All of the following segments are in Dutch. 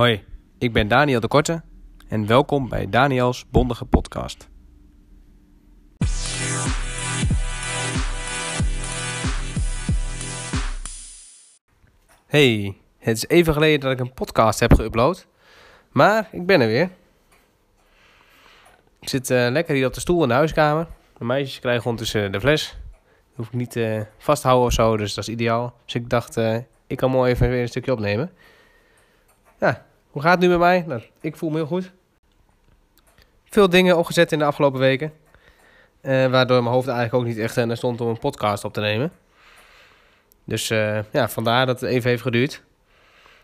Hoi, ik ben Daniel de Korte en welkom bij Daniels Bondige Podcast. Hey, het is even geleden dat ik een podcast heb geüpload, maar ik ben er weer. Ik zit eh, lekker hier op de stoel in de huiskamer. De meisjes krijgen ondertussen de fles. hoef ik niet uh, vast te houden of zo, dus dat is ideaal. Dus ik dacht, uh, ik kan mooi even weer een stukje opnemen. Ja, hoe gaat het nu met mij? Nou, ik voel me heel goed. Veel dingen opgezet in de afgelopen weken. Uh, waardoor mijn hoofd eigenlijk ook niet echt naar stond om een podcast op te nemen. Dus uh, ja, vandaar dat het even heeft geduurd.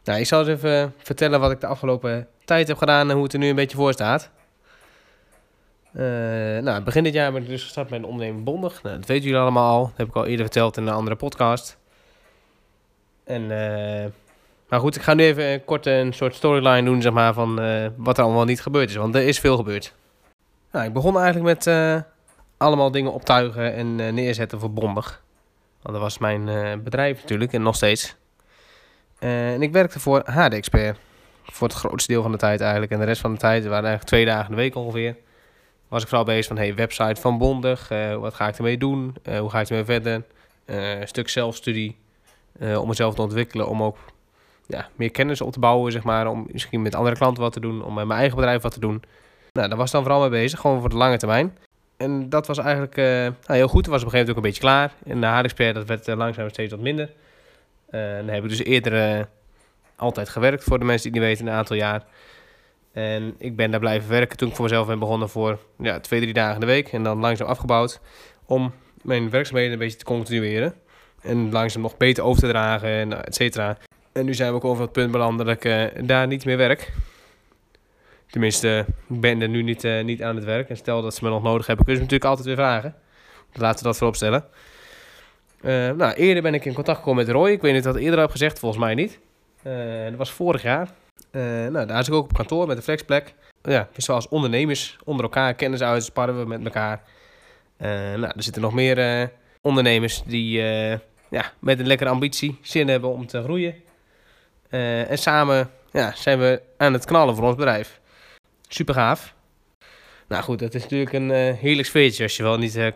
Nou, ik zal eens even vertellen wat ik de afgelopen tijd heb gedaan en hoe het er nu een beetje voor staat. Nou, begin dit jaar ben ik dus gestart met een onderneming Bondig. Nou, dat weten jullie allemaal al. Dat heb ik al eerder verteld in een andere podcast. En maar goed, ik ga nu even kort een soort storyline doen, zeg maar, van uh, wat er allemaal niet gebeurd is. Want er is veel gebeurd. Nou, ik begon eigenlijk met uh, allemaal dingen optuigen en uh, neerzetten voor Bondig. Want dat was mijn bedrijf natuurlijk en nog steeds. en ik werkte voor HD Expert. Voor het grootste deel van de tijd eigenlijk. En de rest van de tijd, waren eigenlijk twee dagen in de week ongeveer. Was ik vooral bezig van, hey, website van Bondig. wat ga ik ermee doen? hoe ga ik ermee verder? een stuk zelfstudie. om mezelf te ontwikkelen, om ook ja, meer kennis op te bouwen, zeg maar. Om misschien met andere klanten wat te doen, om met mijn eigen bedrijf wat te doen. Nou, daar was dan vooral mee bezig, gewoon voor de lange termijn. En dat was eigenlijk uh, nou, heel goed. Het was op een gegeven moment ook een beetje klaar. En de haardexpert, dat werd uh, langzaam steeds wat minder. Uh, dan heb ik dus eerder altijd gewerkt, voor de mensen die het niet weten, een aantal jaar. En ik ben daar blijven werken toen ik voor mezelf ben begonnen voor ja, twee, drie dagen de week. En dan langzaam afgebouwd om mijn werkzaamheden een beetje te continueren. En langzaam nog beter over te dragen en et cetera. En nu zijn we ook over het punt beland dat ik uh, daar niet meer werk. Tenminste, ik ben er nu niet, uh, niet aan het werk. En stel dat ze me nog nodig hebben, kunnen ze natuurlijk altijd weer vragen. Laten we dat voorop stellen. Uh, nou, eerder ben ik in contact gekomen met Roy. Ik weet niet of ik dat eerder heb gezegd, volgens mij niet. dat was vorig jaar. nou, daar zit ik ook op kantoor met de flexplek. Ja, zoals ondernemers onder elkaar kennis uit sparren we met elkaar. nou, er zitten nog meer ondernemers die ja, met een lekkere ambitie zin hebben om te groeien. Uh, en samen ja, zijn we aan het knallen voor ons bedrijf. Super gaaf. Nou goed, dat is natuurlijk een uh, heerlijk sfeertje als je wel niet uh,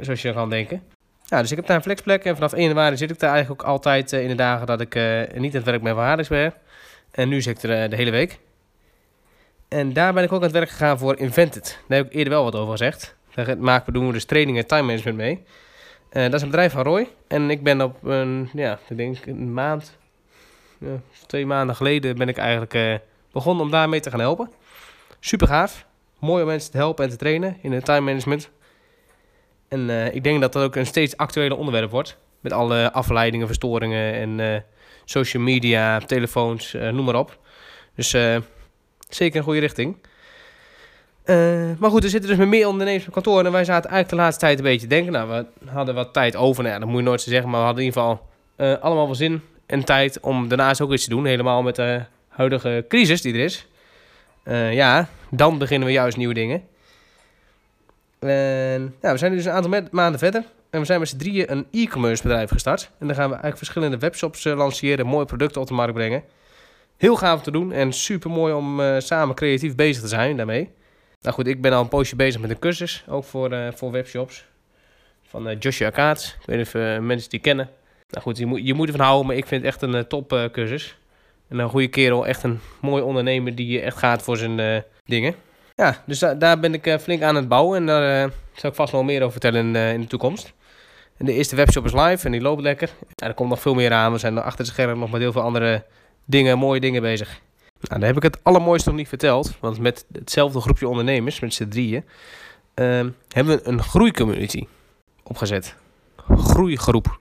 zoals je kan denken. Ja, dus ik heb daar een flexplek en vanaf 1 januari zit ik daar eigenlijk ook altijd in de dagen dat ik niet aan het werk ben van Hardingsberg. En nu zit ik er de hele week. En daar ben ik ook aan het werk gegaan voor Invented. Daar heb ik eerder wel wat over gezegd. Daar maken doen we dus trainingen en time management mee. dat is een bedrijf van Roy. En ik ben op een, ja, ik denk een maand, twee maanden geleden ben ik eigenlijk uh, begonnen om daarmee te gaan helpen. Super gaaf. Mooi om mensen te helpen en te trainen in het time management. En uh, ik denk dat dat ook een steeds actueler onderwerp wordt. Met alle afleidingen, verstoringen en social media, telefoons, noem maar op. Dus zeker een goede richting. maar goed, er zitten dus met meer ondernemers op kantoor. En wij zaten eigenlijk de laatste tijd een beetje te denken. Nou, we hadden wat tijd over. Nou, ja, dat moet je nooit zo zeggen. Maar we hadden in ieder geval allemaal wel zin en tijd om daarnaast ook iets te doen. Helemaal met de huidige crisis die er is. Uh, ja, dan beginnen we juist nieuwe dingen. En, ja, we zijn nu dus een aantal maanden verder. En we zijn met z'n drieën een e-commerce bedrijf gestart. En dan gaan we eigenlijk verschillende webshops uh, lanceren, mooie producten op de markt brengen. Heel gaaf te doen en super mooi om uh, samen creatief bezig te zijn daarmee. Nou goed, ik ben al een poosje bezig met een cursus, ook voor, voor webshops. Van Joshua Kaats. Ik weet niet of mensen die kennen. Nou goed, je moet, je moet ervan houden, maar ik vind het echt een uh, top uh, cursus. En een goede kerel, echt een mooi ondernemer die echt gaat voor zijn dingen. Ja, dus daar ben ik flink aan het bouwen en daar zal ik vast nog meer over vertellen in, in, de toekomst. En de eerste webshop is live en die loopt lekker. Ja, er komt nog veel meer aan. We zijn achter het scherm nog met heel veel andere dingen, mooie dingen bezig. Nou, dan heb ik het allermooiste nog niet verteld. Want met hetzelfde groepje ondernemers, met z'n drieën, uh, hebben we een groeicommunity opgezet. Groeigroep.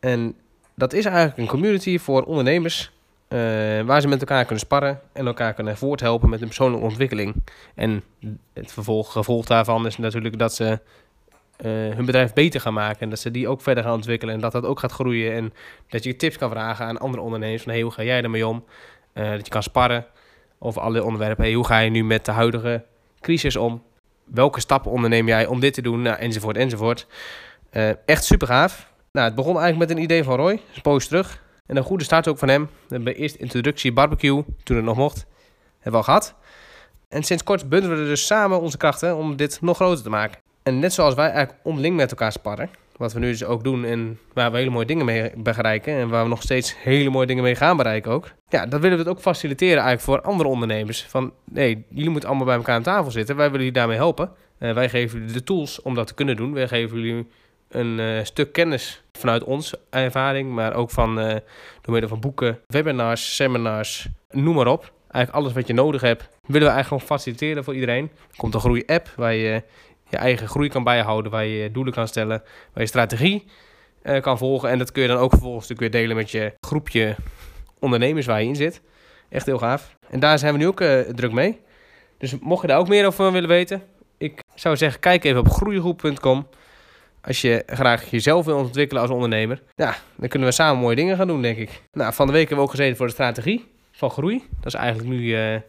En dat is eigenlijk een community voor ondernemers. Uh, waar ze met elkaar kunnen sparren en elkaar kunnen voorthelpen met hun persoonlijke ontwikkeling. En het vervolg, gevolg daarvan is natuurlijk dat ze uh, hun bedrijf beter gaan maken. En dat ze die ook verder gaan ontwikkelen. En dat dat ook gaat groeien. En dat je tips kan vragen aan andere ondernemers. Van hey, hoe ga jij ermee om? Uh, dat je kan sparren over alle onderwerpen. Hey, hoe ga je nu met de huidige crisis om? Welke stappen onderneem jij om dit te doen? Nou, enzovoort, enzovoort. echt super gaaf. Nou, het begon eigenlijk met een idee van Roy, een poos terug. En een goede start ook van hem. We hebben eerst introductie barbecue, toen het nog mocht. Hebben we al gehad. En sinds kort bundelen we dus samen onze krachten om dit nog groter te maken. En net zoals wij eigenlijk onderling met elkaar sparren, wat we nu dus ook doen en waar we hele mooie dingen mee bereiken en waar we nog steeds hele mooie dingen mee gaan bereiken ook. Ja, dan willen we het ook faciliteren eigenlijk voor andere ondernemers. Van nee, jullie moeten allemaal bij elkaar aan tafel zitten. Wij willen jullie daarmee helpen. Uh, wij geven jullie de tools om dat te kunnen doen. Wij geven jullie een uh, stuk kennis vanuit ons ervaring, maar ook van uh, door middel van boeken, webinars, seminars, noem maar op. Eigenlijk alles wat je nodig hebt, willen we eigenlijk gewoon faciliteren voor iedereen. Er komt een groei-app waar je je eigen groei kan bijhouden, waar je doelen kan stellen, waar je strategie uh, kan volgen. En dat kun je dan ook vervolgens natuurlijk weer delen met je groepje ondernemers waar je in zit. Echt heel gaaf. En daar zijn we nu ook uh, druk mee. Dus mocht je daar ook meer over willen weten, ik zou zeggen, kijk even op groeigroep.com. Als je graag jezelf wil ontwikkelen als ondernemer, ja, dan kunnen we samen mooie dingen gaan doen, denk ik. Nou, van de week hebben we ook gezeten voor de strategie van groei. Dat is eigenlijk nu uh,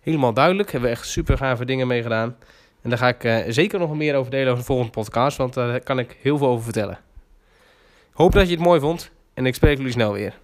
helemaal duidelijk. Hebben we echt super gave dingen mee gedaan. En daar ga ik uh, zeker nog meer over delen over de volgende podcast, want daar kan ik heel veel over vertellen. Hoop dat je het mooi vond en ik spreek jullie snel weer.